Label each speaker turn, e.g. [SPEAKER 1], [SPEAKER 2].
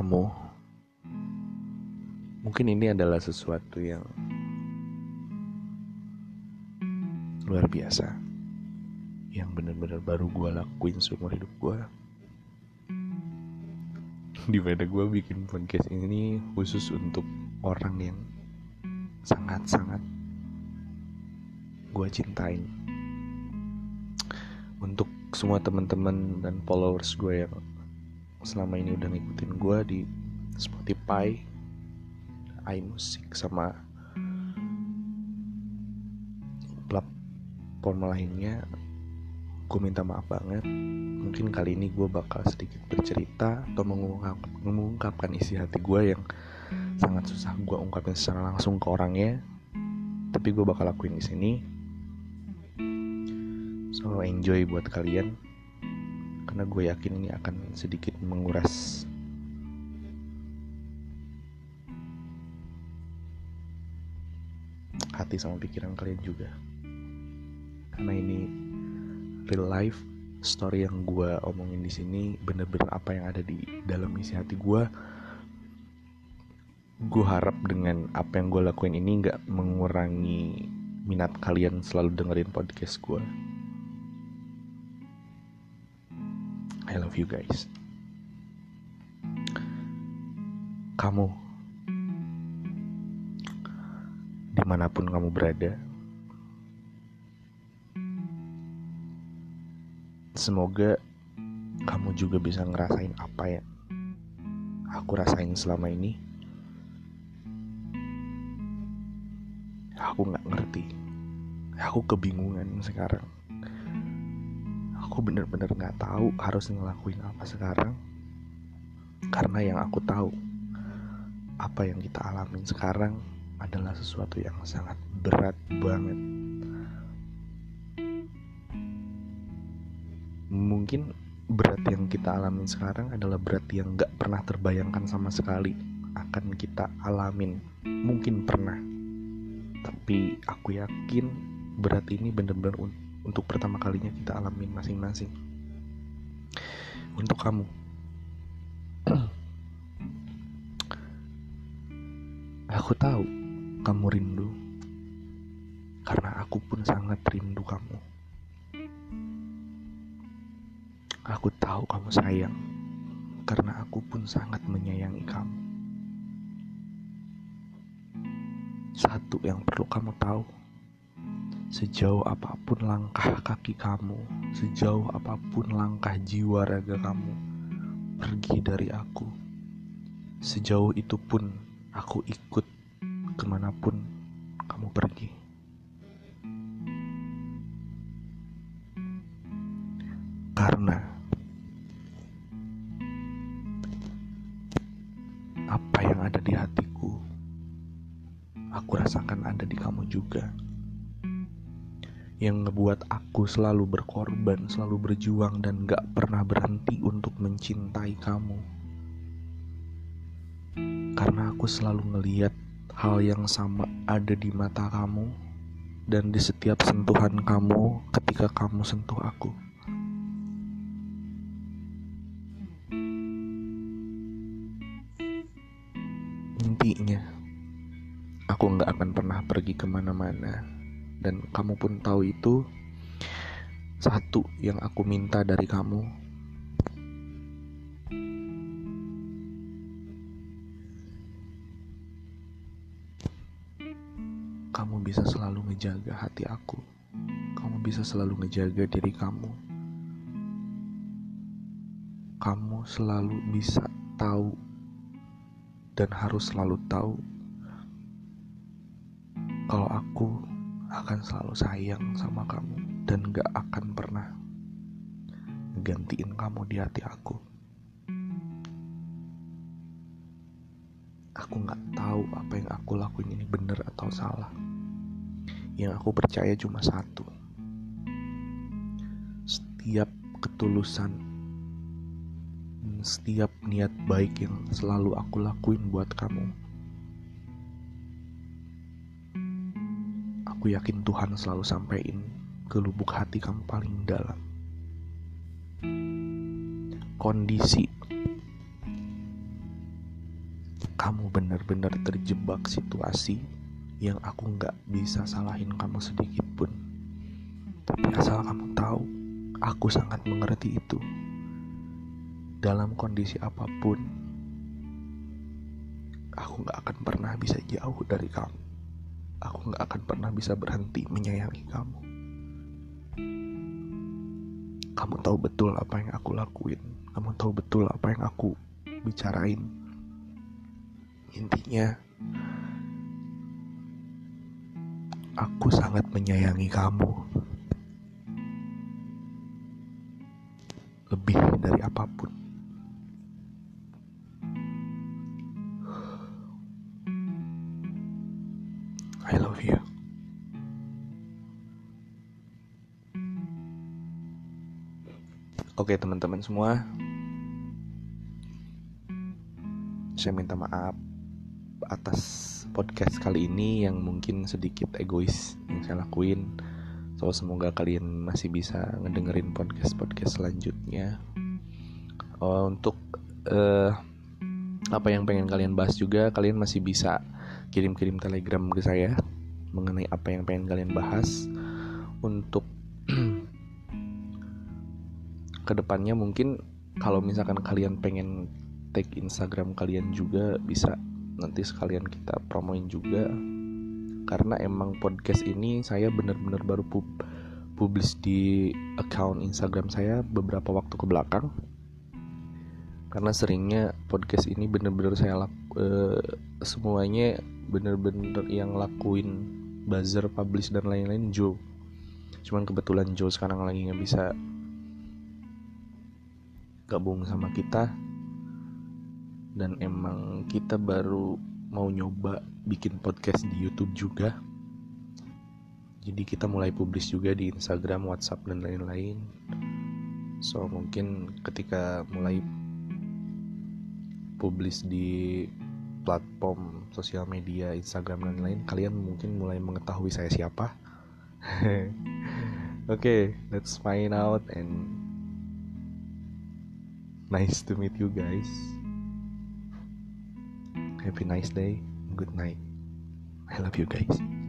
[SPEAKER 1] kamu mungkin ini adalah sesuatu yang luar biasa yang benar-benar baru gue lakuin seumur hidup gue di mana gue bikin podcast ini khusus untuk orang yang sangat-sangat gue cintain. Untuk semua teman-teman dan followers gue yang selama ini udah ngikutin gue di Spotify, iMusic sama platform lainnya gue minta maaf banget. Mungkin kali ini gue bakal sedikit bercerita atau mengungkap, mengungkapkan isi hati gue yang sangat susah gue ungkapin secara langsung ke orangnya. Tapi gue bakal lakuin di sini. So enjoy buat kalian karena gue yakin ini akan sedikit menguras. Hati sama pikiran kalian juga. Karena ini real life story yang gue omongin di sini bener-bener apa yang ada di dalam isi hati gue gue harap dengan apa yang gue lakuin ini nggak mengurangi minat kalian selalu dengerin podcast gue I love you guys kamu di mana pun kamu berada Semoga kamu juga bisa ngerasain apa ya aku rasain selama ini. Aku nggak ngerti. Aku kebingungan sekarang. Aku bener-bener nggak tahu harus ngelakuin apa sekarang. Karena yang aku tahu, apa yang kita alamin sekarang adalah sesuatu yang sangat berat banget. Mungkin berat yang kita alamin sekarang adalah berat yang gak pernah terbayangkan sama sekali akan kita alamin. Mungkin pernah. Tapi aku yakin berat ini benar-benar un untuk pertama kalinya kita alamin masing-masing. Untuk kamu. Aku tahu kamu rindu karena aku pun sangat rindu kamu. Aku tahu kamu sayang, karena aku pun sangat menyayangi kamu. Satu yang perlu kamu tahu, sejauh apa pun langkah kaki kamu, sejauh apa pun langkah jiwa raga kamu pergi dari aku, sejauh itu pun aku ikut ke mana pun kamu pergi. Karena apa yang ada di hatiku, aku rasakan ada di kamu juga. Yang ngebuat aku selalu berkorban, selalu berjuang, dan gak pernah berhenti untuk mencintai kamu. Karena aku selalu ngeliat hal yang sama ada di mata kamu, dan di setiap sentuhan kamu ketika kamu sentuh aku. Intinya, aku nggak akan pernah pergi ke mana-mana. Dan kamu pun tahu itu. Satu yang aku minta dari kamu. Kamu bisa selalu ngejaga hati aku. Kamu bisa selalu ngejaga diri kamu. Kamu selalu bisa tahu dan harus selalu tahu kalau aku akan selalu sayang sama kamu dan gak akan pernah gantiin kamu di hati aku. Aku gak tahu apa yang aku lakuin ini benar atau salah. Yang aku percaya cuma satu. Setiap ketulusan setiap niat baik yang selalu aku lakuin buat kamu. Aku yakin Tuhan selalu sampaikan ke lubuk hati kamu paling dalam. Kondisi kamu benar-benar terjebak situasi yang aku nggak bisa salahin kamu sedikit pun. Tapi asal kamu tahu, aku sangat mengerti itu. Dalam kondisi apa pun, aku nggak akan pernah bisa jauh dari kamu. Aku nggak akan pernah bisa berhenti menyayangi kamu. Kamu tahu betul apa yang aku lakuin. Kamu tahu betul apa yang aku bicarain Intinya, aku sangat menyayangi kamu. Lebih dari apa pun. Oke teman-teman semua Saya minta maaf atas podcast kali ini yang mungkin sedikit egois yang saya lakuin. So semoga kalian masih bisa ngedengerin podcast-podcast selanjutnya. Oh, untuk uh, apa yang pengen kalian bahas juga kalian masih bisa kirim-kirim telegram ke saya mengenai apa yang pengen kalian bahas untuk ke depannya mungkin kalau misalkan kalian pengen tag Instagram kalian juga bisa nanti sekalian kita promoin juga. Karena emang podcast ini saya benar-benar baru pub publis di account Instagram saya beberapa waktu ke belakang. Karena seringnya podcast ini bener-bener saya laku, uh, semuanya bener-bener yang lakuin buzzer publish dan lain-lain Joe. Cuman kebetulan Joe sekarang lagi nggak bisa gabung sama kita dan emang kita baru mau nyoba bikin podcast di YouTube juga. Jadi kita mulai publis juga di Instagram, WhatsApp dan lain-lain. So mungkin ketika mulai publis di platform sosial media Instagram dan lain-lain, kalian mungkin mulai mengetahui saya siapa. Oke, okay, let's find out and nice to meet you guys. A nice day. Good night. I love you guys.